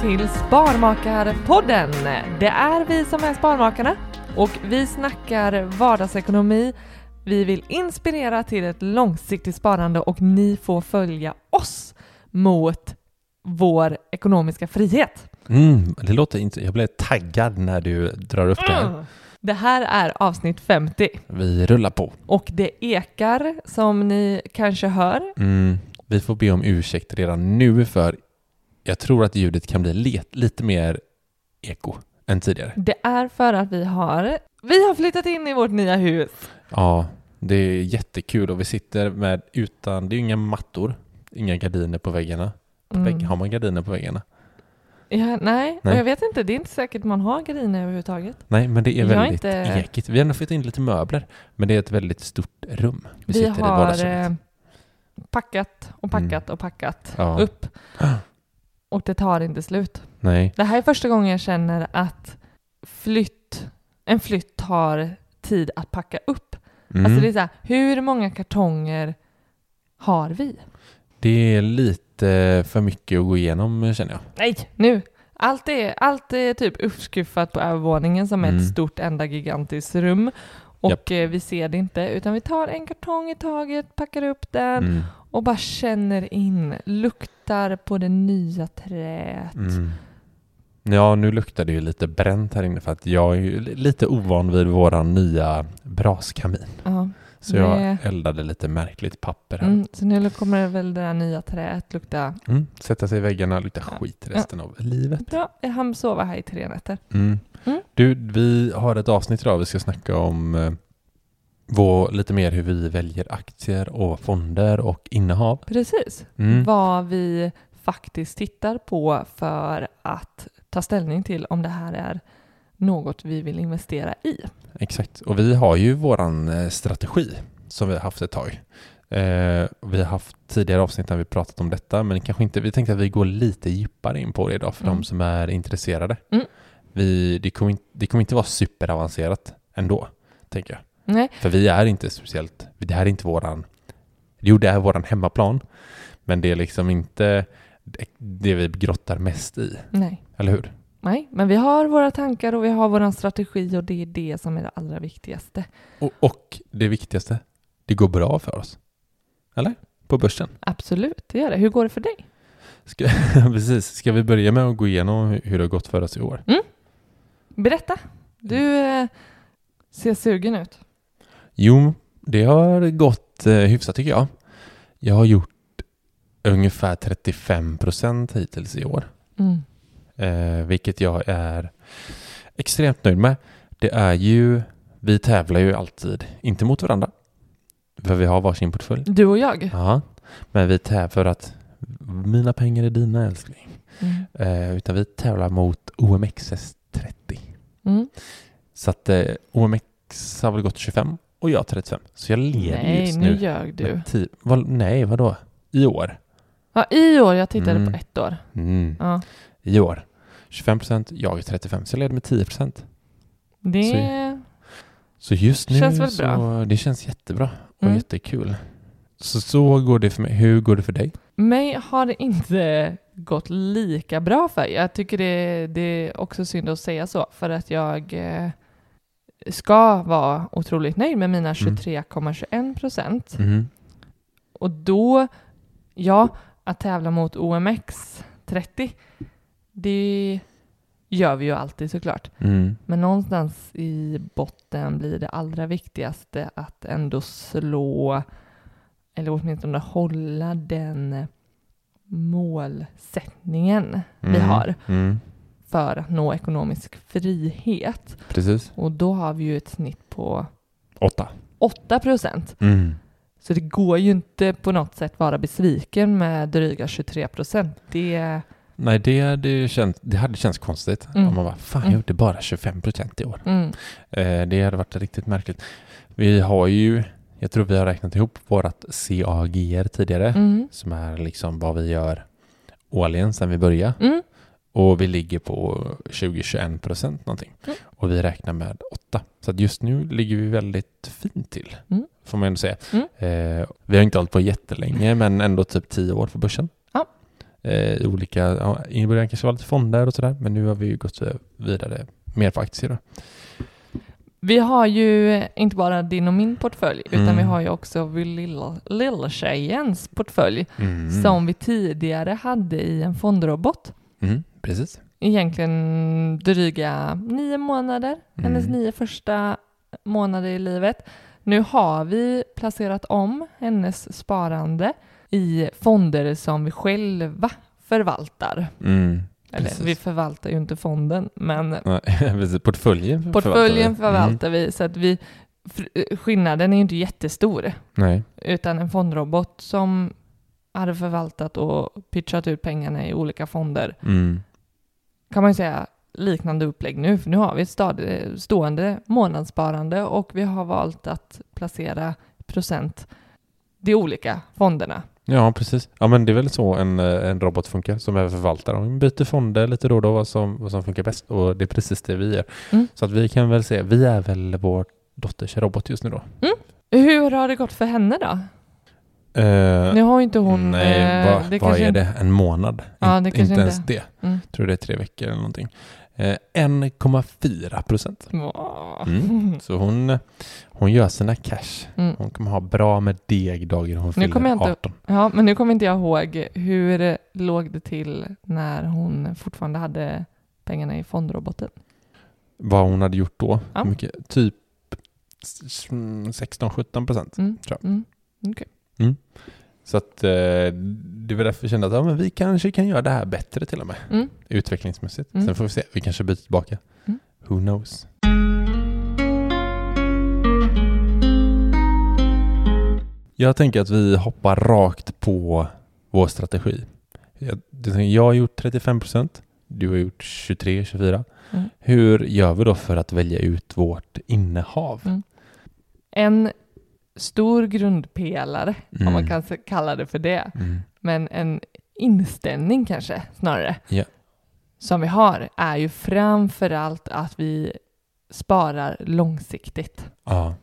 till Sparmakarpodden! Det är vi som är Sparmakarna och vi snackar vardagsekonomi. Vi vill inspirera till ett långsiktigt sparande och ni får följa oss mot vår ekonomiska frihet. Mm, det låter inte... Jag blev taggad när du drar upp det här. Det här är avsnitt 50 Vi rullar på. och det ekar som ni kanske hör. Mm, vi får be om ursäkt redan nu för jag tror att ljudet kan bli le- lite mer eko än tidigare. Det är för att vi har, vi har flyttat in i vårt nya hus. Ja, det är jättekul och vi sitter med utan... Det är ju inga mattor, inga gardiner på väggarna. På Mm. vägg, har man gardiner på väggarna? Ja, nej, Nej. jag vet inte, det är inte säkert man har gardiner överhuvudtaget. Nej, men det är Jag väldigt inte- ekigt. Vi har ändå fått in lite möbler, men det är ett väldigt stort rum. Vi, Vi, sitter i har vardagsrummet. eh, packat och packat och packat Mm. Ja. upp och det tar inte slut. Nej, Det här är första gången jag känner att flytt, en flytt tar tid att packa upp. mm. Alltså det är så här, hur många kartonger har vi? det är lite för mycket att gå igenom känner jag. Nej, nu! Allt är, allt är typ uppskuffat på övervåningen som Mm. ett stort enda gigantiskt rum. Och Japp. eh, vi ser det inte, utan vi tar en kartong i taget, packar upp den Mm. Och bara känner in, luktar på det nya träet. Mm. Ja, nu luktar det ju lite bränt här inne för att jag är ju li- lite ovan vid våran nya braskamin. Ja. Så jag Det- eldade lite märkligt papper här. Mm, så nu kommer väl det där nya träet lukta Mm. Sätta sig i väggarna, lukta Ja. skit resten av livet. bra. Jag hann sova här i tre nätter. Mm. Mm. Du, vi har ett avsnitt idag. Vi ska snacka om eh, vår, lite mer hur vi väljer aktier och fonder och innehav. Precis. Mm. Vad vi faktiskt tittar på för att ta ställning till om det här är något vi vill investera i. Exakt. Och vi har ju våran eh, strategi som vi har haft ett tag. Eh, vi har haft tidigare avsnitt när vi pratat om detta, men kanske inte, vi tänkte att vi går lite djupare in på det idag för Mm. de som är intresserade. Mm. Vi, det, kommer det kommer inte vara superavancerat ändå, tänker jag. Nej, För vi är inte speciellt, det här är inte våran, jo det är våran hemmaplan, men det är liksom inte det, vi grottar mest i, nej. eller hur? Nej, men vi har våra tankar och vi har vår strategi och det är det som är det allra viktigaste. Och, och det viktigaste, det går bra för oss. Eller? På börsen. Absolut, det gör det. Hur går det för dig? Ska, precis. Ska vi börja med att gå igenom hur- det har gått för oss i år? Berätta. Du eh, ser sugen ut. Jo, det har gått eh, hyfsat tycker jag. Jag har gjort ungefär 35 procent hittills i år. Mm. Eh, vilket jag är extremt nöjd med. Det är ju, vi tävlar ju alltid, inte mot varandra, för vi har varsin portfölj. Du och jag? Ja, men vi tävlar för att mina pengar är dina älskling. Mm. Eh, utan vi tävlar mot OMXS30. Mm. Så att eh, OMX har väl gått 25 och jag 35. Så jag leder Nej, just nu nu. ljög du. tio- vad, nej, vadå? I år? Ja, i år. Jag tittade Mm. på ett år. Mm. Ja. I år. 25 procent, jag är 35. Så jag leder med 10 procent. Det... Så just nu Känns väl så bra. det känns jättebra och Mm. jättekul. Så så går det för mig. Hur går det för dig? Mig har det inte gått lika bra för. Jag tycker det, det är också synd att säga så, för att jag eh, ska vara otroligt nöjd med mina 23,21 procent. Mm. Och då, ja, att tävla mot OMX 30, det gör vi ju alltid såklart. Mm. Men någonstans i botten blir det allra viktigaste att ändå slå, eller åtminstone hålla den målsättningen vi Mm. har Mm. För att nå ekonomisk frihet. Precis. Och då har vi ju ett snitt på Åtta. 8 procent. Mm. Så det går ju inte på något sätt vara besviken med dryga 23 procent. Det, Nej, det hade, känt, det hade känts konstigt Mm. om man bara, fan Mm. jag gjorde bara 25 procent i år. mm, Eh, det hade varit riktigt märkligt. Vi har ju, jag tror vi har räknat ihop vårat CAGR tidigare, mm, som är liksom vad vi gör årligen sedan vi började. mm, Och vi ligger på 20-21 procent någonting. Mm. Och vi räknar med 8. Så just nu ligger vi väldigt fint till. Mm. Får man ändå säga. Mm. Eh, vi har inte hållit på jättelänge men ändå typ 10 år på börsen. Ja. Eh, i olika, ja, I början kanske var lite fonder och sådär men nu har vi ju gått vidare mer på aktier. Då. Vi har ju inte bara din och min portfölj, utan Mm. vi har ju också lilltjejens portfölj Mm. som vi tidigare hade i en fondrobot. Mm, precis. Egentligen dryga nio månader, hennes Mm. nio första månader i livet. Nu har vi placerat om hennes sparande i fonder som vi själva förvaltar. Mm, Eller vi förvaltar ju inte fonden, men Nej. Portföljen portföljen förvaltar vi. vi så att vi fr- skillnaden är ju inte jättestor. Mm. Nej. utan en fondrobot som hade förvaltat och pitchat ut pengarna i olika fonder Mm. kan man ju säga liknande upplägg nu, för nu har vi ett stad- stående månadssparande och vi har valt att placera procent de olika fonderna. Ja, precis. Ja, men det är väl så en, eh, en robot funkar som är förvaltare. De byter fonder lite då och då vad som, vad som funkar bäst och det är precis det vi gör. Mm. Så att vi kan väl se, vi är väl vår dotters robot just nu då. Hur har det gått för henne då? Eh, Nu har ju inte hon... nej, eh, vad, vad är inte- det? En månad? Ja, In- inte inte- ens det. Mm. tror det är tre veckor eller någonting. Eh, 1,4 procent. Mm. Så hon, hon gör sina cash. Mm. Hon kommer ha bra med deg dagen hon Nu fyller jag inte- 18. Ja, men nu kommer inte jag ihåg hur låg det till när hon fortfarande hade pengarna i fondroboten. Vad hon hade gjort då? Ja. Mycket, typ s- mm, 16-17 procent. Mm. Tror Mm. Så att eh, det var därför jag kände att ja, men vi kanske kan göra det här bättre till och med. Mm. Utvecklingsmässigt. Mm. Sen får vi se. Vi kanske byter tillbaka. Mm. Who knows? Jag tänker att vi hoppar rakt på vår strategi. Jag, jag har gjort 35 procent. Du har gjort 23-24. Mm. Hur gör vi då för att välja ut vårt innehav? Mm. En stor grundpelare, om Mm. man kan s- kalla det för det, Mm. men en inställning kanske snarare, Ja. som vi har, är ju framför allt att vi sparar långsiktigt. Ja.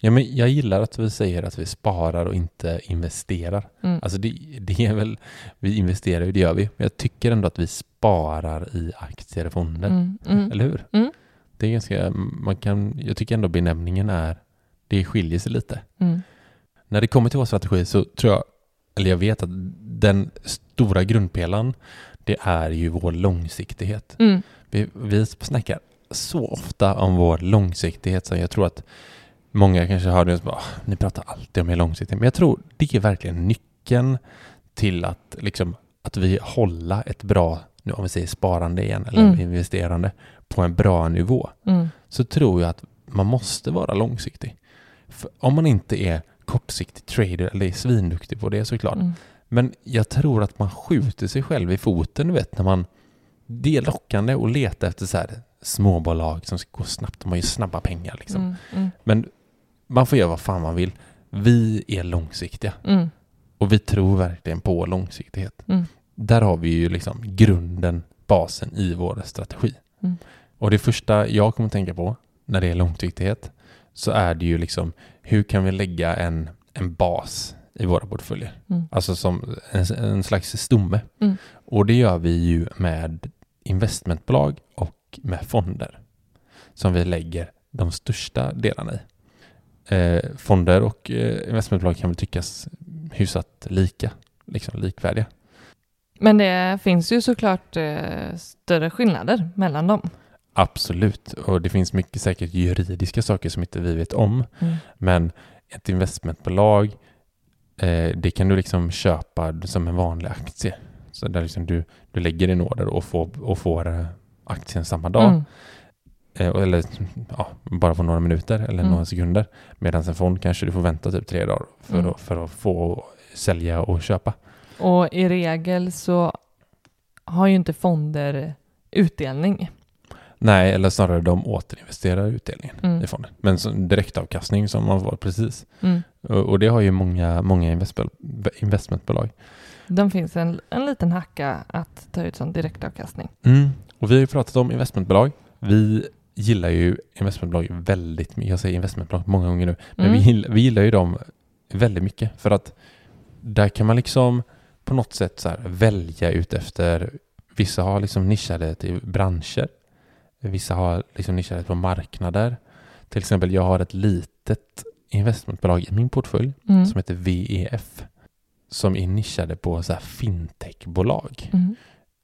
ja men jag gillar att vi säger att vi sparar och inte investerar. Mm. Alltså det, det är väl, vi investerar ju, det gör vi. Men jag tycker ändå att vi sparar i aktier och fonder. Mm, mm, Eller hur? Mm. Det är ganska, man kan, jag tycker ändå benämningen är, det skiljer sig lite. mm, När det kommer till vår strategi så tror jag, eller jag vet att den stora grundpelaren, det är ju vår långsiktighet. mm, Vi, vi snackar så ofta om vår långsiktighet så jag tror att många kanske hör det och bara, "Ah, ni pratar alltid om er långsiktighet. Men jag tror det är verkligen nyckeln till att, liksom, att vi hålla ett bra, nu om vi säger sparande igen, eller Mm. investerande, på en bra nivå, Mm. så tror jag att man måste vara långsiktig. För om man inte är kortsiktig trader, eller är svinduktig på det såklart, Mm. men jag tror att man skjuter sig själv i foten, du vet, när man... Det är lockande att leta efter så här småbolag som ska gå snabbt. De har ju snabba pengar liksom. Mm. Mm. Men man får göra vad fan man vill. Vi är långsiktiga Mm. och vi tror verkligen på långsiktighet. Mm. Där har vi ju liksom grunden, basen i vår strategi. Mm. Och det första jag kommer tänka på när det är långsiktighet så är det ju liksom hur kan vi lägga en, en bas i våra portföljer? Mm. Alltså som en, en slags stomme. Mm. Och det gör vi ju med investmentbolag och med fonder som vi lägger de största delarna i. Eh, fonder och eh, investmentbolag kan väl tyckas hyfsat lika, liksom likvärdiga. Men det finns ju såklart eh, större skillnader mellan dem. Absolut, och det finns mycket säkert juridiska saker som inte vi vet om. Mm. Men ett investmentbolag, eh, det kan du liksom köpa som en vanlig aktie. Så där liksom du, du lägger din order och får, och får eh, aktien samma dag. Mm. Eh, eller ja, bara på några minuter eller Mm. några sekunder. Medan en fond kanske du får vänta typ tre dagar för, Mm. att, för att få sälja och köpa. Och i regel så har ju inte fonder utdelning. Nej, eller snarare de återinvesterar utdelningen Mm. i fonden. Men så, direktavkastning som man får precis. Mm. Och, och det har ju många, många investmentbolag. De finns en, en liten hacka att ta ut som direktavkastning. Mm. Och vi har ju pratat om investmentbolag. Vi gillar ju investmentbolag väldigt mycket. Jag säger investmentbolag många gånger nu. Men Mm. vi, gillar, vi gillar ju dem väldigt mycket. För att där kan man liksom på något sätt så välja ut efter Vissa har liksom nischade till branscher. Vissa har liksom nischade på marknader. Till exempel jag har ett litet investmentbolag i min portfölj Mm. som heter VEF. Som är nischade på så här fintechbolag Mm.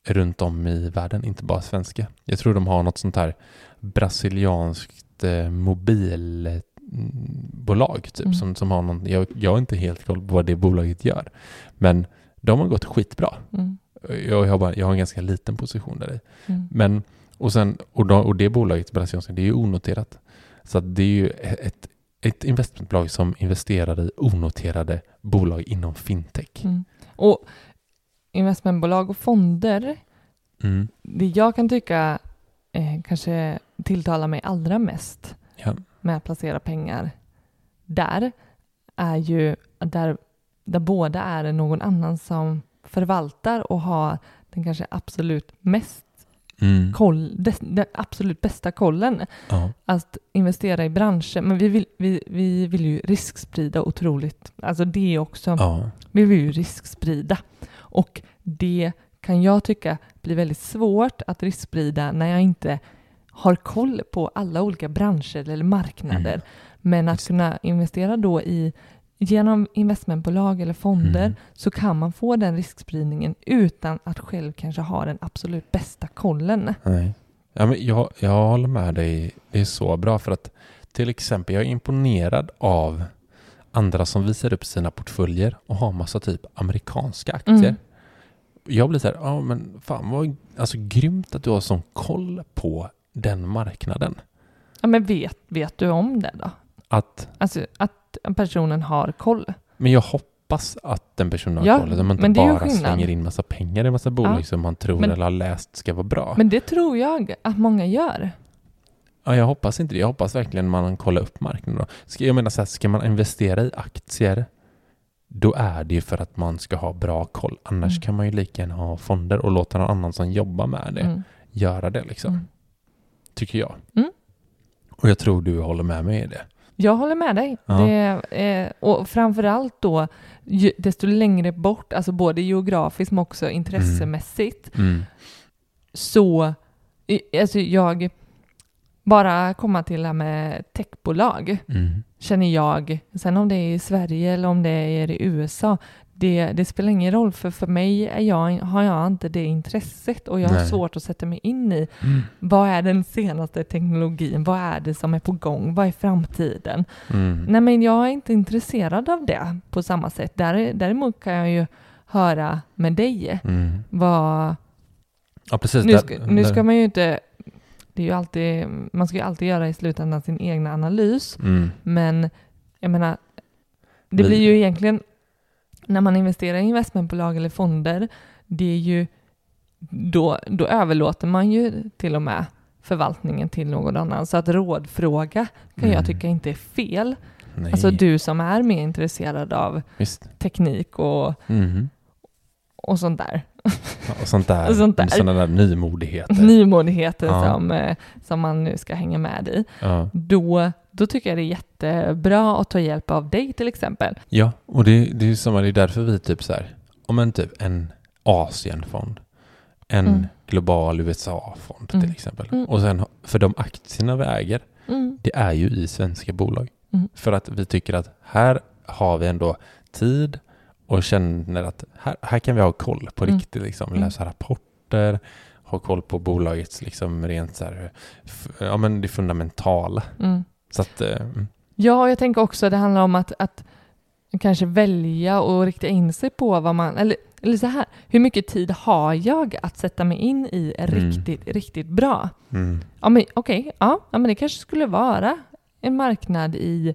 runt om i världen, inte bara svenska. Jag tror de har något sånt här brasilianskt eh, mobilbolag typ Mm. som, som har någon, jag, jag har inte helt koll på vad det bolaget gör. Men de har gått skitbra. Mm. Jag, har bara, jag har en ganska liten position där i. Mm. Men, och, sen, och, de, och det bolaget, brasilianska, det är ju onoterat. Så det är ju ett, ett investmentbolag som investerar i onoterade bolag inom fintech. Mm. Och investmentbolag och fonder, Mm. det jag kan tycka eh, kanske tilltalar mig allra mest Ja. med att placera pengar där är ju där, där båda är någon annan som förvaltar och har den kanske absolut mest Mm. koll, des, den absolut bästa kollen Ja. att investera i branscher. Men vi vill, vi, vi vill ju risksprida otroligt. Alltså det också. Ja. Vi vill ju risksprida. Och det kan jag tycka blir väldigt svårt att risksprida när jag inte har koll på alla olika branscher eller marknader. Mm. Men att kunna investera då i genom investmentbolag eller fonder Mm. så kan man få den riskspridningen utan att själv kanske ha den absolut bästa kollen. Nej. Ja, men jag, jag håller med dig. Det är så bra för att till exempel jag är imponerad av andra som visar upp sina portföljer och har massa typ amerikanska aktier. Mm. Jag blir så här, ja men fan vad alltså, grymt att du har sån koll på den marknaden. Ja, men vet, vet du om det då? Att, Alltså att personen har koll. men jag hoppas att den personen har Ja, koll. Att man inte bara slänger in massa pengar i massa bolag Ja, som man tror men- eller har läst ska vara bra. Men det tror jag att många gör. Ja, jag hoppas inte det. Jag hoppas verkligen man kollar upp marknaden. Då. Ska, jag menar så här, ska man investera i aktier, då är det ju för att man ska ha bra koll. Annars Mm. kan man ju lika gärna ha fonder och låta någon annan som jobbar med det Mm. göra det, liksom. Mm. Tycker jag. Mm. Och jag tror du håller med mig i det. Jag håller med dig. Ja. Det, eh, och framförallt då, ju, desto längre bort, alltså både geografiskt men också intressemässigt, Mm. så, i- alltså jag, bara komma till det här med techbolag, Mm. känner jag, sen om det är i Sverige eller om det är i USA, det, det spelar ingen roll, för för mig är jag, har jag inte det intresset och jag har Nej. svårt att sätta mig in i Mm. vad är den senaste teknologin, vad är det som är på gång, vad är framtiden? Mm. Nej, men jag är inte intresserad av det på samma sätt. Där, däremot kan jag ju höra med dig. Mm. Vad, Ja, precis. nu, ska, nu ska man ju inte, det är ju alltid, man ska ju alltid göra i slutändan sin egna analys, Mm. men jag menar, det blir ju egentligen, när man investerar i investmentbolag eller fonder, det är ju, då, då överlåter man ju till och med förvaltningen till någon annan. Så att rådfråga kan Mm. jag tycka inte är fel. Nej, Alltså du som är mer intresserad av visst. teknik och, Mhm. och sånt där. Ja, och sånt där. Och sånt där. Sådana där nymodigheter. Nymodigheter Ja. som, eh, som man nu ska hänga med i. ja. Då, då tycker jag det är jättebra att ta hjälp av dig till exempel. ja, och det, det är samma, det är därför vi typ så här, om en typ en Asienfond, en Mm. global USA-fond Mm. till exempel. Mm. Och sen, för de aktierna vi äger, Mm. det är ju i svenska bolag. Mm. För att vi tycker att här har vi ändå tid och känner att här, här kan vi ha koll på Mm. riktigt. Liksom. Läsa rapporter, ha koll på bolagets liksom rent så här, ja men det fundamentala. Mm. Så att, eh, mm. Ja, jag tänker också det handlar om att, att kanske välja och rikta in sig på vad man, eller, eller så här, hur mycket tid har jag att sätta mig in i är Mm. riktigt, riktigt bra? Mm. Ja, men okej, ja, ja, men det kanske skulle vara en marknad i,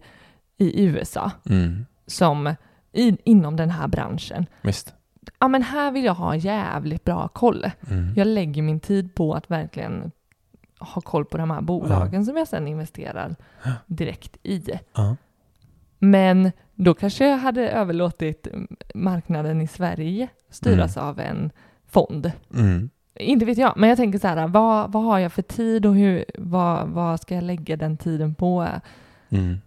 i USA Mm. som i, inom den här branschen. Visst. Ja, men här vill jag ha jävligt bra koll. Mm. Jag lägger min tid på att verkligen ha koll på de här bolagen som jag sedan investerar direkt i. Ja. Men då kanske jag hade överlåtit marknaden i Sverige styras av en fond. Mm. Inte vet jag, men jag tänker så här, vad, vad har jag för tid och hur, vad, vad ska jag lägga den tiden på? Mm.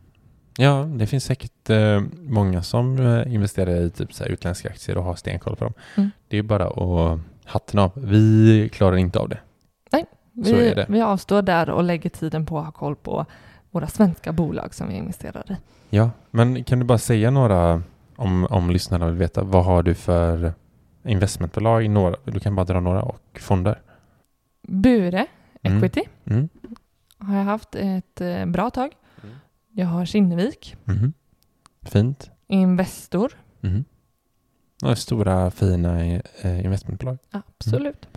Ja, det finns säkert eh, många som eh, investerar i typ så här utländska aktier och har stenkoll på dem. Mm. Det är bara att hatten av. Vi klarar inte av det. Så Vi, är det. vi avstår där och lägger tiden på att ha koll på våra svenska bolag som vi investerar i. Ja, men kan du bara säga några, om, om lyssnarna vill veta, vad har du för investmentbolag? Några, du kan bara dra några och fonder. Bure Mm. Equity Mm. har jag haft ett eh, bra tag. Mm. Jag har Kinnevik, Mhm. Fint. Investor, Mhm. Ja, stora fina eh, investmentbolag. absolut.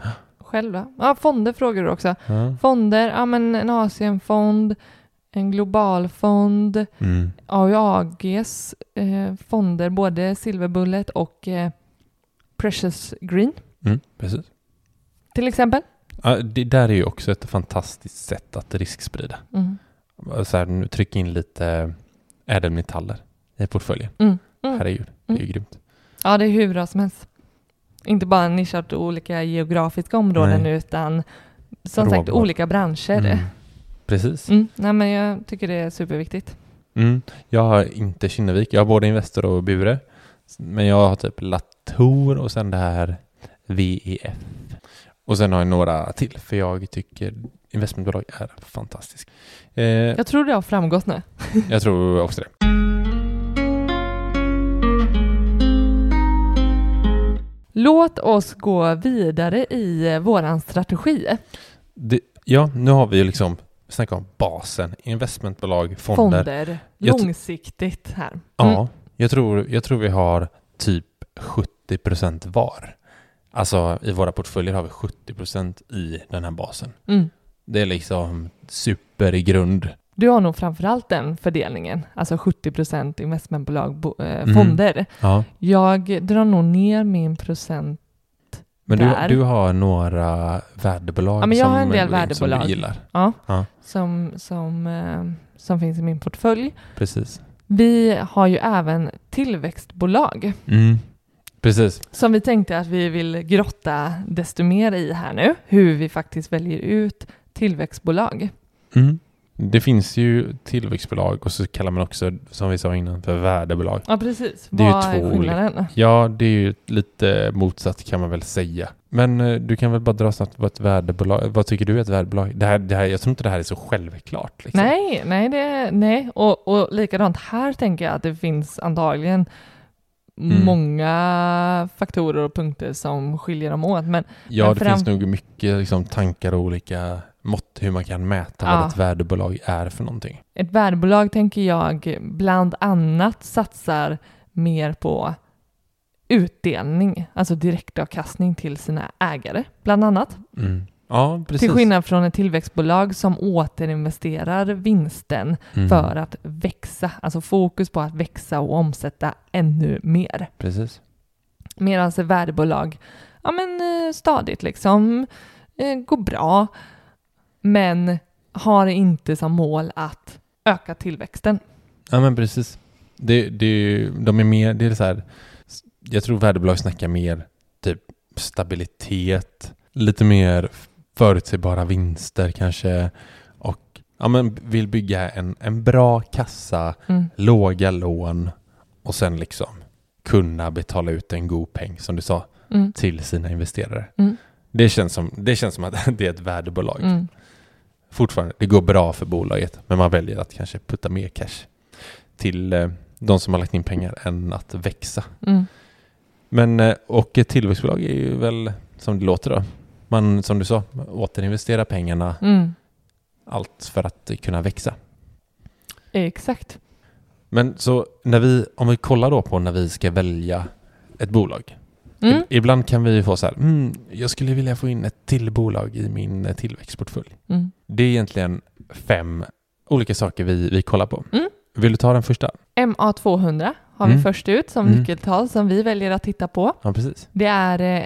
Själva. Ja, fonder frågar du också. Ja. Fonder, ja men en Asienfond, en global fond, Mm. AUAGs eh, fonder, både Silver Bullet och eh, Precious Green Mm. Precis. till exempel. Ja, det där är ju också ett fantastiskt sätt att risksprida. Mm. Så här, nu trycka in lite ädelmetaller i portföljen. Mm. Mm. Herregud, det är ju Mm. grymt. Ja, det är hur bra som helst. Inte bara nischat olika geografiska områden Nej. utan som sagt Råvaror. olika branscher. Mm. Mm. Precis. Nej, men jag tycker det är superviktigt. Mm. Jag har inte Kinnevik, jag har både Investor och Bure. Men jag har typ Latour och sen det här VEF. Och sen har jag några till, för jag tycker investmentbolag är fantastiskt. Eh, Jag tror det har framgått nu. jag tror också det. Låt oss gå vidare i eh, våran strategi. det. Ja, nu har vi ju liksom snackat om basen, investmentbolag, fonder. Fonder. Långsiktigt här. Mm. Ja, jag tror, jag tror vi har typ 70 procent var. Alltså i våra portföljer har vi 70 procent i den här basen. Mm. Det är liksom super i grund. Du har nog framförallt den fördelningen, alltså 70 investmentbolag, bo, eh, Mm. fonder. Ja. Jag drar nog ner min procent. Men du, du har några värdebolag Ja, men jag som, har en del som värdebolag. du gillar. Ja, Ja. Som, som, eh, som finns i min portfölj. Precis. Vi har ju även tillväxtbolag Mm. Precis. som vi tänkte att vi vill grotta desto mer i här nu. Hur vi faktiskt väljer ut tillväxtbolag. Mm. Det finns ju tillväxtbolag och så kallar man också, som vi sa innan, för värdebolag. Ja, precis. Det är ju Vad två är skillnaden? Ja, det är ju lite motsatt kan man väl säga. Men eh, du kan väl bara dra snabbt vad ett värdebolag, vad tycker du är ett värdebolag? Det här, det här, jag tror inte det här är så självklart. Liksom. Nej, nej, det, nej. Och, och likadant här tänker jag att det finns antagligen Mm. många faktorer och punkter som skiljer dem åt. Men Ja, Men det fram- finns nog mycket liksom, tankar och olika mått hur man kan mäta Ja. vad ett värdebolag är för någonting. ett värdebolag tänker jag bland annat satsar mer på utdelning, alltså direktavkastning till sina ägare, bland annat. Mm. Ja, precis. Till skillnad från ett tillväxtbolag som återinvesterar vinsten Mm. för att växa, alltså fokus på att växa och omsätta ännu mer. Precis. Medan ett värdebolag, ja men eh, stadigt liksom, eh, går bra, men har inte som mål att öka tillväxten. Ja, men precis. Det, det, de är mer, det är så här, jag tror värdebolag snackar mer typ stabilitet, lite mer förutsägbara vinster kanske och ja, men vill bygga en, en bra kassa, Mm. låga lån och sen liksom kunna betala ut en god peng som du sa Mm. till sina investerare. Mm. Det, känns som, det känns som att det är ett värdebolag. Fortfarande, det går bra för bolaget men man väljer att kanske putta mer cash till eh, de som har lagt in pengar än att växa. Mm. Men, eh, och ett tillväxtbolag är ju väl som det låter då. Man, som du sa, återinvestera pengarna, Mm. allt för att kunna växa. Exakt. Men så när vi, om vi kollar då på när vi ska välja ett bolag. Mm. Ib- Ibland kan vi få så här, mm, jag skulle vilja få in ett till bolag i min eh, tillväxtportfölj. Mm. Det är egentligen fem olika saker vi, vi kollar på. Mm. Vill du ta den första? MA200 har Mm. vi först ut som Mm. nyckeltal som vi väljer att titta på. Ja, precis. Det är eh,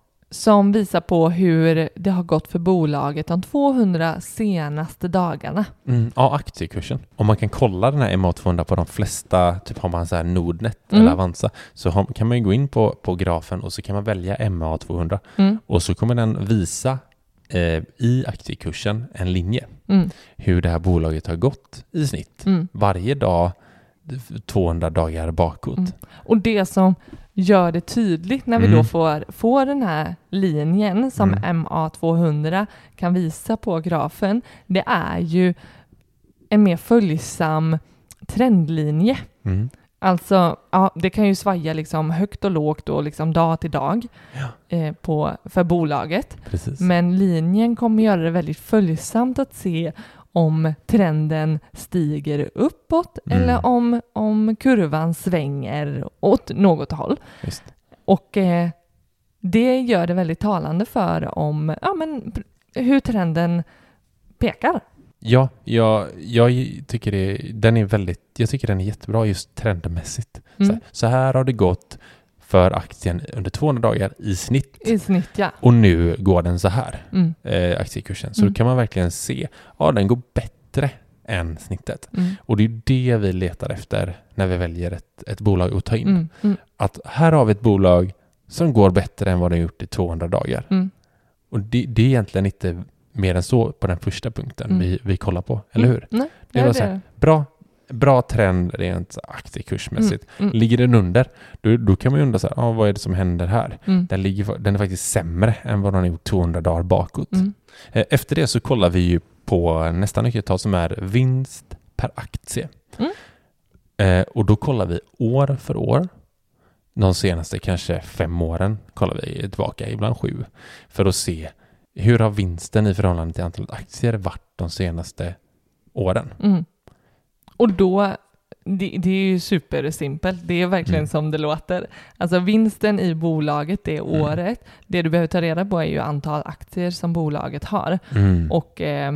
Som visar på hur det har gått för bolaget de 200 senaste dagarna. Mm, ja, aktiekursen. Om man kan kolla den här MA200 på de flesta, typ har man så här Nordnet Mm. eller Avanza, så har, kan man ju gå in på, på grafen och så kan man välja MA200 Mm. och så kommer den visa eh, i aktiekursen en linje Mm. hur det här bolaget har gått i snitt Mm. varje dag 200 dagar bakåt. Mm. Och det som gör det tydligt när vi Mm. då får, får den här linjen som Mm. MA200 kan visa på grafen, det är ju en mer följsam trendlinje. Mm. Alltså, ja, det kan ju svaja liksom högt och lågt och liksom dag till dag eh, på, för bolaget. Precis. Men linjen kommer göra det väldigt följsamt att se om trenden stiger uppåt Mm. eller om, om kurvan svänger åt något håll. Just. Och eh, det gör det väldigt talande för om ja, men, hur trenden pekar. Ja, jag, jag tycker det, den är väldigt, jag tycker den är jättebra just trendmässigt. Så, Mm. här, så här har det gått för aktien under 200 dagar i snitt. I snitt, ja. Och nu går den så här, Mm. eh, aktiekursen. Så Mm. då kan man verkligen se, ja den går bättre än snittet. Mm. Och det är det vi letar efter när vi väljer ett, ett bolag att ta in. Mm. Mm. Att här har vi ett bolag som går bättre än vad det har gjort i 200 dagar. Mm. Och det, det är egentligen inte mer än så på den första punkten vi, vi kollar på, eller hur? Nej, Det ja, var så här, bra, bra trend rent aktiekursmässigt. Mm, mm. Ligger den under, då, då kan man ju undra så här, ah, vad är det som händer här? Mm. Den, ligger, den är faktiskt sämre än vad den har gjort 200 dagar bakåt. Mm. Eh, Efter det så kollar vi ju på nästa nyckeltal som är vinst per aktie. Mm. Eh, och då kollar vi år för år. De senaste kanske fem åren kollar vi tillbaka, ibland sju, för att se hur har vinsten i förhållande till antalet aktier varit de senaste åren. Mm. Och då, det, det är ju supersimpelt. Det är verkligen Mm. som det låter. Alltså vinsten i bolaget det Mm. året, det du behöver ta reda på är ju antal aktier som bolaget har. Mm. Och eh,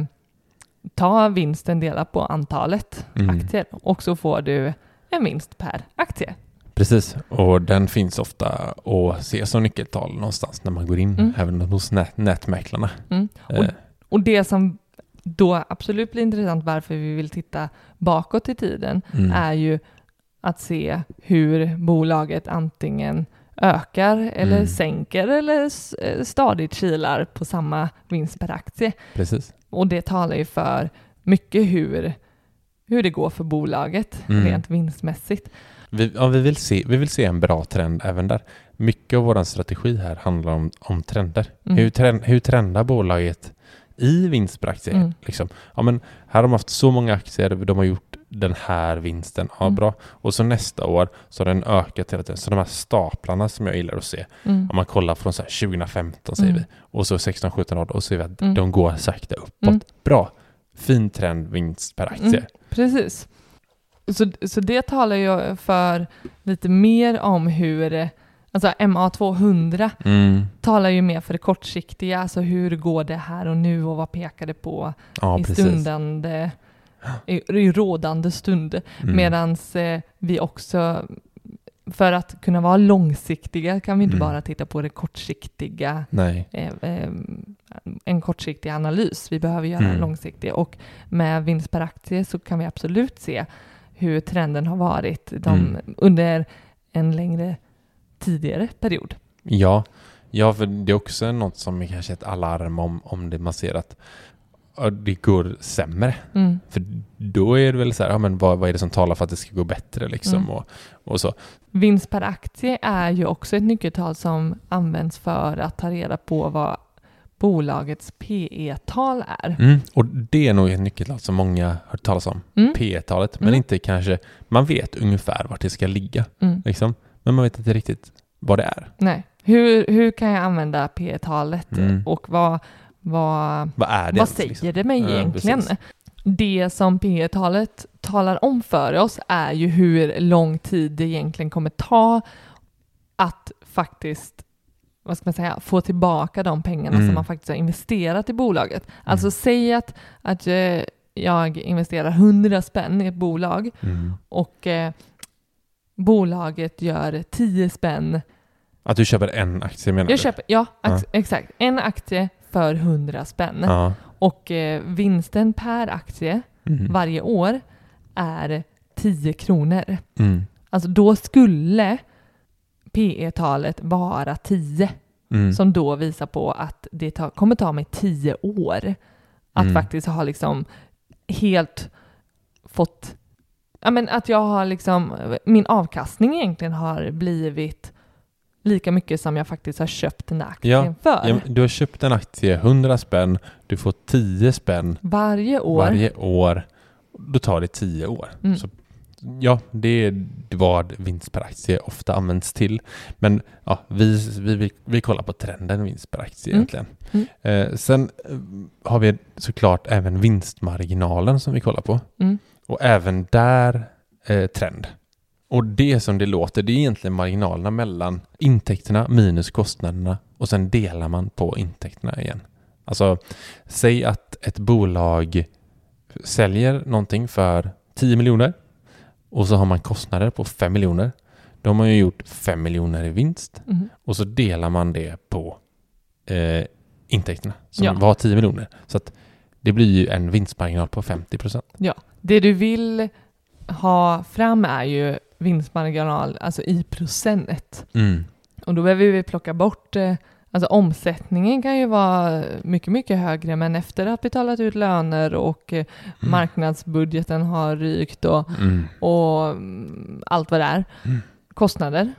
ta vinsten delat på antalet Mm. aktier och så får du en vinst per aktie. Precis, och den finns ofta att se som nyckeltal någonstans när man går in, Mm. även hos nät, nätmäklarna. Mm. Och, Eh, och det som då absolut blir intressant varför vi vill titta bakåt i tiden mm. är ju att se hur bolaget antingen ökar eller Mm. sänker eller eh, stadigt kilar på samma vinst per aktie. Precis. Och det talar ju för mycket hur, hur det går för bolaget Mm. rent vinstmässigt. Vi, ja, vi, vill se, vi vill se en bra trend även där. Mycket av vår strategi här handlar om, om trender. Mm. Hur, trend, hur trendar bolaget i vinst per aktie? Mm. Liksom? Ja, men här har de haft så många aktier, de har gjort den här vinsten. Ja, Mm. bra. Och så nästa år så har den ökat hela tiden. Så de här staplarna som jag gillar att se, Mm. om man kollar från så här 2015 säger Mm. vi, och så 16, 17 år, och så ser vi att Mm. de går sakta uppåt. Mm. Bra. Fin trend vinst per aktie. Precis. Så, så det talar ju för lite mer om hur, alltså MA200 Mm. talar ju mer för det kortsiktiga, alltså hur går det här och nu och vad pekar det på Ja, i precis. stundande, i, i rådande stund. Mm. Medan eh, vi också, för att kunna vara långsiktiga kan vi inte Mm. bara titta på det kortsiktiga, eh, eh, en kortsiktig analys. Vi behöver göra en Mm. långsiktig och med vinst per aktie så kan vi absolut se hur trenden har varit de, Mm. under en längre tidigare period. Ja, ja, för det är också något som är kanske ett alarm om, om det man ser att det går sämre. Mm. För då är det väl så här, ja, men vad, vad är det som talar för att det ska gå bättre liksom Mm. och, och så. Vinst per aktie är ju också ett nyckeltal som används för att ta reda på vad bolagets PE-tal är. Mm. Och det är nog ett nyckeltal som många har hört talas om, Mm. P-talet, men Mm. inte kanske, man vet ungefär vart det ska ligga Mm. liksom, men man vet inte riktigt vad det är. Nej. Hur, hur kan jag använda PE-talet Mm. och vad, vad, Vad är det? vad ens, säger liksom? det mig Ja, egentligen? precis. det som PE-talet talar om för oss är ju hur lång tid det egentligen kommer ta att faktiskt vad ska man säga, få tillbaka de pengarna Mm. som man faktiskt har investerat i bolaget. Alltså Mm. säg att, att eh, jag investerar 100 spänn i ett bolag Mm. och eh, bolaget gör 10 spänn. Att du köper en aktie menar Jag du? köper, ja, Ja. ex- exakt, en aktie för 100 spänn. Ja. Och eh, vinsten per aktie Mm. varje år är 10 kronor. Mm. Alltså då skulle PE-talet vara 10 Mm. som då visar på att det ta, kommer ta mig 10 år att Mm. faktiskt ha liksom helt fått, ja men att jag har liksom, min avkastning egentligen har blivit lika mycket som jag faktiskt har köpt den aktien för. Ja, du har köpt en aktie 100 spänn, du får 10 spänn Varje år. varje år. Då tar det 10 år. Mm. Så, ja, det är vad vinst per aktie ofta används till. Men ja, vi, vi, vi, vi kollar på trenden vinst per aktie Mm. egentligen. Mm. Eh, sen eh, har vi såklart även vinstmarginalen som vi kollar på. Och även där eh, trend. Och det som det låter, det är egentligen marginalerna mellan intäkterna minus kostnaderna och sen delar man på intäkterna igen. Alltså, säg att ett bolag säljer någonting för 10 miljoner och så har man kostnader på 5 miljoner. Då har man ju gjort 5 miljoner i vinst Mm. och så delar man det på eh, intäkterna som Ja. var 10 miljoner. Så att det blir ju en vinstmarginal på 50 procent. Det du vill ha fram är ju vinstmarginal, alltså i procent. Mm. Och då behöver vi plocka bort, eh, alltså omsättningen kan ju vara mycket, mycket högre, men efter att betalat ut löner och eh, marknadsbudgeten har rykt och, Mm. och mm, allt vad det är, Mm. kostnader,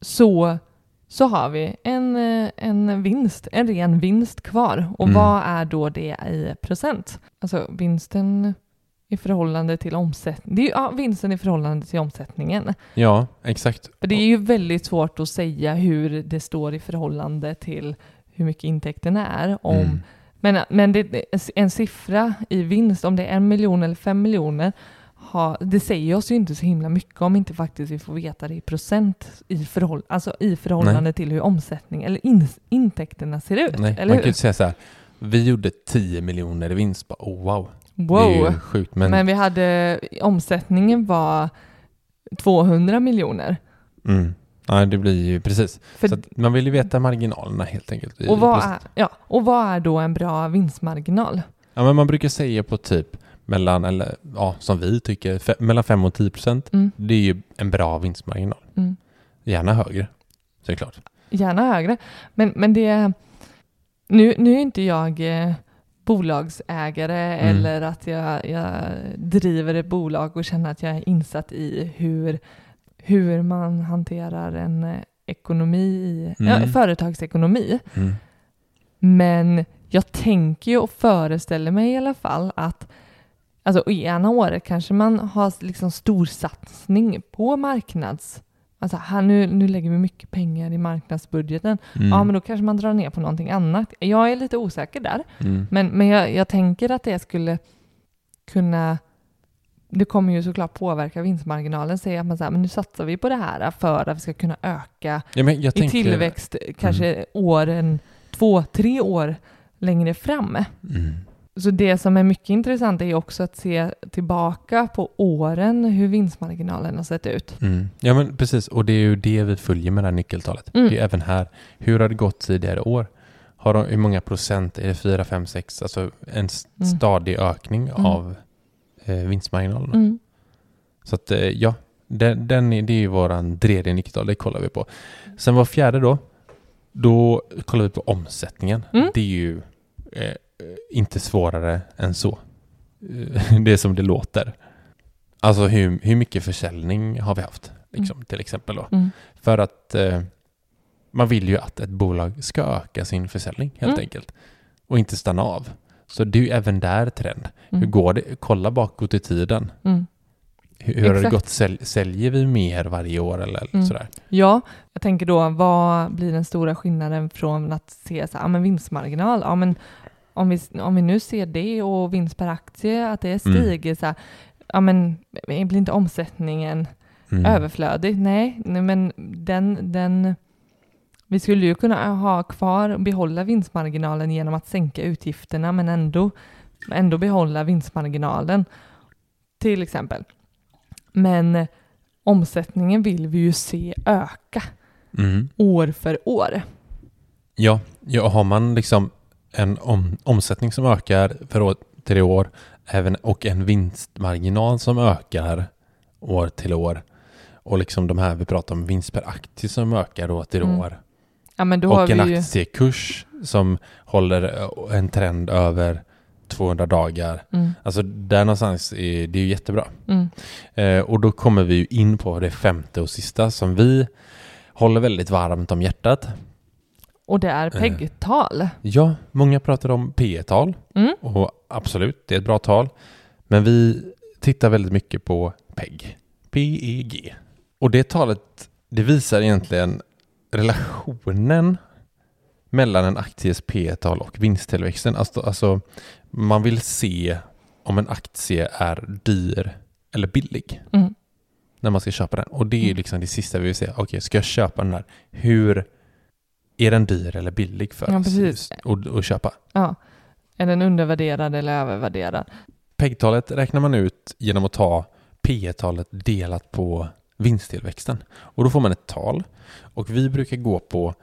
så, så har vi en, eh, en vinst, en ren vinst kvar. Och Mm. vad är då det i procent? Alltså vinsten i förhållande till omsättning. Det är ju ja, vinsten i förhållande till omsättningen. Ja, exakt. För det är ju väldigt svårt att säga hur det står i förhållande till hur mycket intäkten är. Om, Mm. Men, men det, en siffra i vinst, om det är en miljon eller fem miljoner, ha, det säger oss ju inte så himla mycket om inte faktiskt vi får veta det i procent i, förhåll, alltså i förhållande till hur omsättning eller in, intäkterna ser ut. Nej, man kan ju säga så här. Vi gjorde 10 miljoner i vinst. Bara, oh, wow. Wow! Det är ju sjukt. Men, Men vi hade, omsättningen var 200 miljoner. mm, ja, det blir ju precis. För, Så man vill ju veta marginalerna helt enkelt. och, vad är, ja, och vad är då en bra vinstmarginal? Ja, men man brukar säga på typ mellan, eller ja, som vi tycker, fe, mellan 5 och 10 procent. Mm. Det är ju en bra vinstmarginal. Mm. Gärna högre, såklart. Gärna högre. Men, men det... Nu, nu är inte jag eh, bolagsägare Mm. eller att jag, jag driver ett bolag och känner att jag är insatt i hur, hur man hanterar en eh, ekonomi, i, ja, Mm. företagsekonomi. Mm. Men jag tänker ju och föreställer mig i alla fall att alltså, i ena året kanske man har liksom storsatsning på marknads... Alltså här, nu, nu lägger vi mycket pengar i marknadsbudgeten. Mm. Ja, men då kanske man drar ner på någonting annat. Jag är lite osäker där. Mm. Men, men jag, jag tänker att det skulle kunna... Det kommer ju såklart påverka vinstmarginalen. Säga att man säger men nu satsar vi på det här för att vi ska kunna öka Ja, i tänker, tillväxt kanske åren två, tre år längre fram. Mm. Så det som är mycket intressant är också att se tillbaka på åren hur vinstmarginalen har sett ut. Mm. Ja men precis, och det är ju det vi följer med det här nyckeltalet. Mm. Det är även här, hur har det gått tidigare år? Har de, hur många procent, är det 4, 5, 6? Alltså en Mm. stadig ökning Mm. av eh, vinstmarginalerna. Mm. Så att eh, ja, den, den är, det är ju våran tredje nyckeltal, det kollar vi på. Sen var fjärde då, då kollar vi på omsättningen. Mm. Det är ju eh, inte svårare än så. Eh, det är som det låter. Alltså hur, hur mycket försäljning har vi haft? Liksom, Till exempel då. Mm. För att eh, man vill ju att ett bolag ska öka sin försäljning helt Mm. enkelt. Och inte stanna av. Så det är ju även där trend. Mm. Hur går det? Kolla bakåt i tiden. Mm. Hur, hur har det gått? Sälj, säljer vi mer varje år eller Mm. sådär? Ja, jag tänker då, vad blir den stora skillnaden från att se så här, ja, men vinstmarginal? Ja, men om, vi, om vi nu ser det och vinst per aktie, att det Mm. stiger, så här, ja, men blir inte omsättningen Mm. överflödig? Nej, nej, men den, den... Vi skulle ju kunna ha kvar och behålla vinstmarginalen genom att sänka utgifterna, men ändå, ändå behålla vinstmarginalen, till exempel. Men eh, omsättningen vill vi ju se öka Mm. år för år. Ja, ja, har man liksom en om, omsättning som ökar för år till år även, och en vinstmarginal som ökar år till år och liksom de här vi pratar om vinst per aktie som ökar år till Mm. år Ja, och en vi ju... aktiekurs som håller eh, en trend över 200 dagar. Mm, Alltså där någonstans är det är ju jättebra. mm, Eh, och då kommer vi ju in på det femte och sista som vi håller väldigt varmt om hjärtat. Och det är Eh. PEG-tal. Ja, många pratar om P tal Mm, och absolut, det är ett bra tal. Men vi tittar väldigt mycket på PEG. PEG. Och det talet, det visar egentligen relationen mellan en akties P-tal och vinsttillväxten. Alltså, alltså man vill se om en aktie är dyr eller billig mm, när man ska köpa den. Och det är Mm. liksom det sista vi vill se. Okej, ska jag köpa den här? Hur är den dyr eller billig för Ja, oss att, köpa? ja. Är den undervärderad eller övervärderad? PEG-talet räknar man ut genom att ta P-talet delat på vinsttillväxten. Och då får man ett tal. Och vi brukar gå på,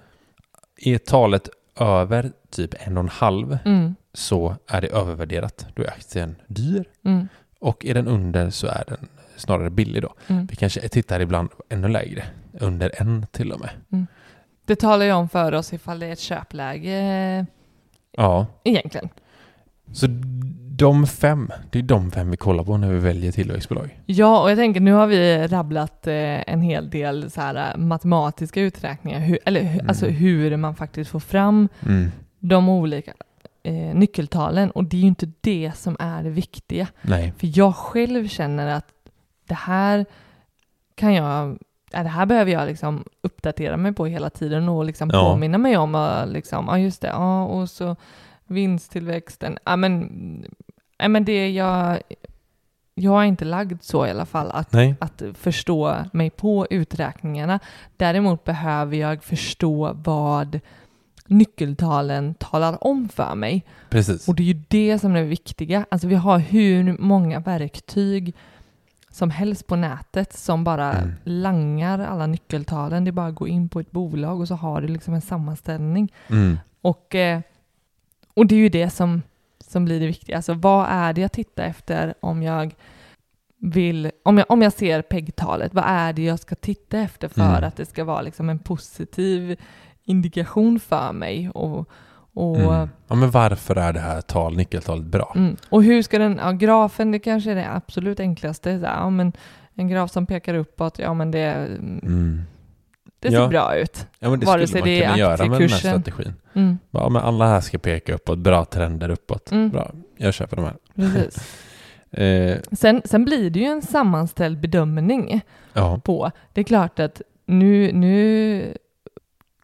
är talet över typ en och en halv Mm, så är det övervärderat. Då är aktien dyr. mm, Och är den under så är den snarare billig då. mm. Vi kanske tittar ibland ännu lägre. Under en till och med. Det talar ju om för oss ifall det är ett köpläge eh, Ja, egentligen. så de fem, det är de fem vi kollar på när vi väljer tillväxtbolag. Ja, och jag tänker nu har vi rabblat eh, en hel del så här, eh, matematiska uträkningar, hur, eller hu- Mm. alltså hur man faktiskt får fram Mm. de olika eh, nyckeltalen och det är ju inte det som är det viktiga. Nej. För jag själv känner att det här kan jag, ja, det här behöver jag liksom uppdatera mig på hela tiden och liksom Ja. påminna mig om, och liksom, ja just det, ja och så vinsttillväxten, ja men, ja, men det jag, jag är inte lagd så i alla fall att Nej. att förstå mig på uträkningarna. Däremot behöver jag förstå vad nyckeltalen talar om för mig. Precis. Och det är ju det som är det viktiga. Alltså vi har hur många verktyg som helst på nätet som bara Mm. langar alla nyckeltalen. Det är bara att gå in på ett bolag och så har du liksom en sammanställning. Mm. Och, eh, och det är ju det som, som blir det viktiga. Alltså vad är det jag tittar efter om jag vill, om jag, om jag ser PEG-talet, vad är det jag ska titta efter för Mm. att det ska vara liksom en positiv indikation för mig? Och, och, Mm. Ja, men varför är det här tal, nyckeltalet bra? Mm. Och hur ska den, ja, grafen det kanske är det absolut enklaste. Ja, men en graf som pekar uppåt, ja men det, Mm. det ser Ja. bra ut. Ja, men det Vare skulle man kunna göra med den här strategin. Mm, Ja, men alla här ska peka uppåt, bra trender uppåt. Mm. Bra, jag köper de här. precis. Eh, Sen, sen blir det ju en sammanställd bedömning ja, på. Det är klart att nu, nu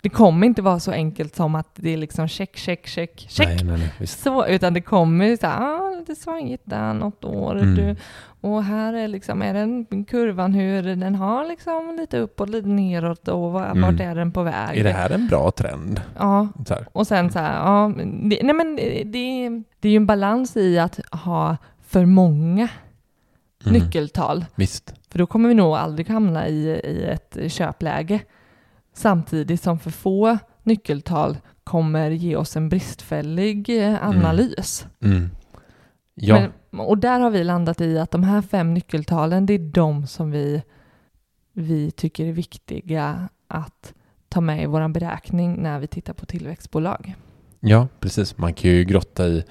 det kommer inte vara så enkelt som att det är liksom check, check, check, check. nej, nej, nej. Så, utan det kommer så här, ah, lite svajigt där något år. Mm. Du, och här är liksom, är den kurvan hur den har liksom lite uppåt, lite neråt och var, Mm. vart är den på väg? Är det här en bra trend? Ja, och sen så här, ja, det, nej men det, det, det är ju en balans i att ha för många Mm. nyckeltal. Visst. För då kommer vi nog aldrig hamna i, i ett köpläge. Samtidigt som för få nyckeltal kommer ge oss en bristfällig eh, analys. Mm. Ja, Men, och där har vi landat i att de här fem nyckeltalen, det är de som vi, vi tycker är viktiga att ta med i vår beräkning när vi tittar på tillväxtbolag. ja, precis. Man kan ju grotta i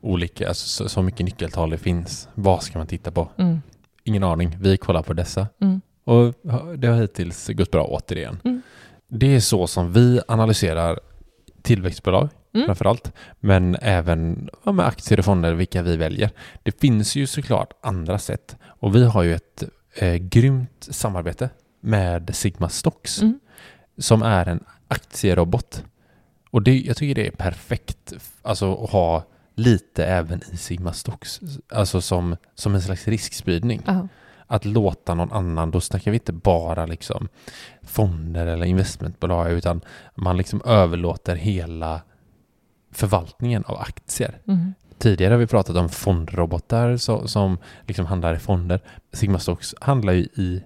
olika, alltså så, så mycket nyckeltal det finns. Vad ska man titta på? Mm. Ingen aning. Vi kollar på dessa. Mm. Och det har hittills gått bra återigen. Mm. Det är så som vi analyserar tillväxtbolag Mm. framförallt. Men även ja, med aktier och fonder, vilka vi väljer. Det finns ju såklart andra sätt. Och vi har ju ett eh, grymt samarbete med Sigma Stocks Mm. som är en aktierobot. Och det, jag tycker det är perfekt alltså, att ha lite även i Sigma Stocks. Alltså som, som en slags riskspridning Ja. Att låta någon annan, då snackar vi inte bara liksom fonder eller investmentbolag utan man liksom överlåter hela förvaltningen av aktier. Mm. Tidigare har vi pratat om fondrobotar så, som liksom handlar i fonder. Sigma Stocks handlar ju i,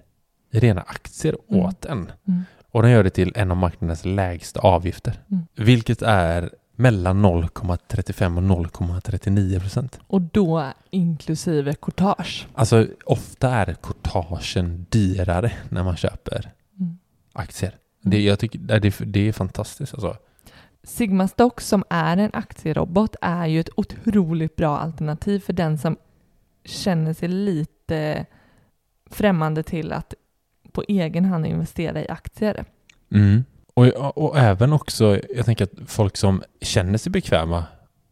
i rena aktier Mm. åt en. Mm. Och den gör det till en av marknadens lägsta avgifter. Mm. Vilket är mellan 0,35 och 0,39 procent. Och då inklusive courtage. Alltså ofta är courtagen dyrare när man köper Mm. aktier. Det, jag tycker, det, det, är fantastiskt alltså. Sigma Stocks som är en aktierobot är ju ett otroligt bra alternativ för den som känner sig lite främmande till att på egen hand investera i aktier. Och, och även också, jag tänker att folk som känner sig bekväma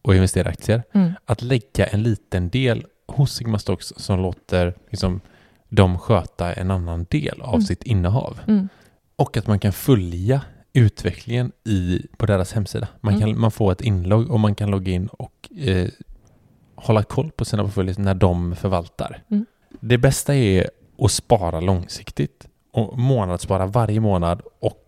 att investera i aktier, Mm. att lägga en liten del hos Sigma Stocks som låter liksom, dem sköta en annan del av Mm. sitt innehav. Mm. Och att man kan följa utvecklingen i, på deras hemsida. Man, kan, Mm. man får ett inlogg och man kan logga in och eh, hålla koll på sina portföljer när de förvaltar. Mm. Det bästa är att spara långsiktigt och månadsspara varje månad och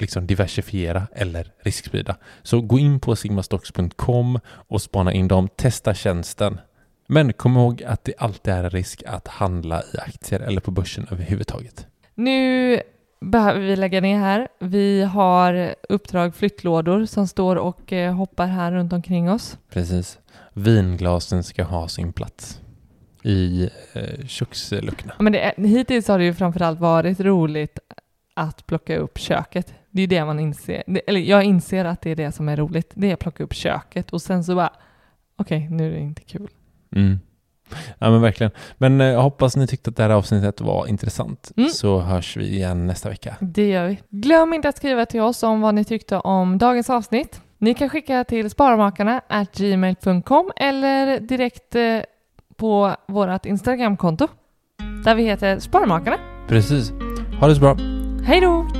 liksom diversifiera eller risksprida. Så gå in på sigmastocks.com och spana in dem, testa tjänsten. Men kom ihåg att det alltid är en risk att handla i aktier eller på börsen överhuvudtaget. Nu behöver vi lägga ner här. Vi har uppdrag flyttlådor som står och eh, hoppar här runt omkring oss. Precis. Vinglasen ska ha sin plats i eh, köksluckorna. Men det hittills har det ju framförallt varit roligt att plocka upp köket. Det är det man inser. Eller jag inser att det är det som är roligt. Det är att plocka upp köket och sen så bara okej, nu är det inte kul. Mm. Ja men verkligen. Men eh, jag hoppas ni tyckte att det här avsnittet var intressant. Mm. Så hörs vi igen nästa vecka. Det gör vi. Glöm inte att skriva till oss om vad ni tyckte om dagens avsnitt. Ni kan skicka till sparmakarna at gmail.com eller direkt eh, på vårt Instagramkonto där vi heter Sparmakarna. Precis. Ha det så bra. Hej då!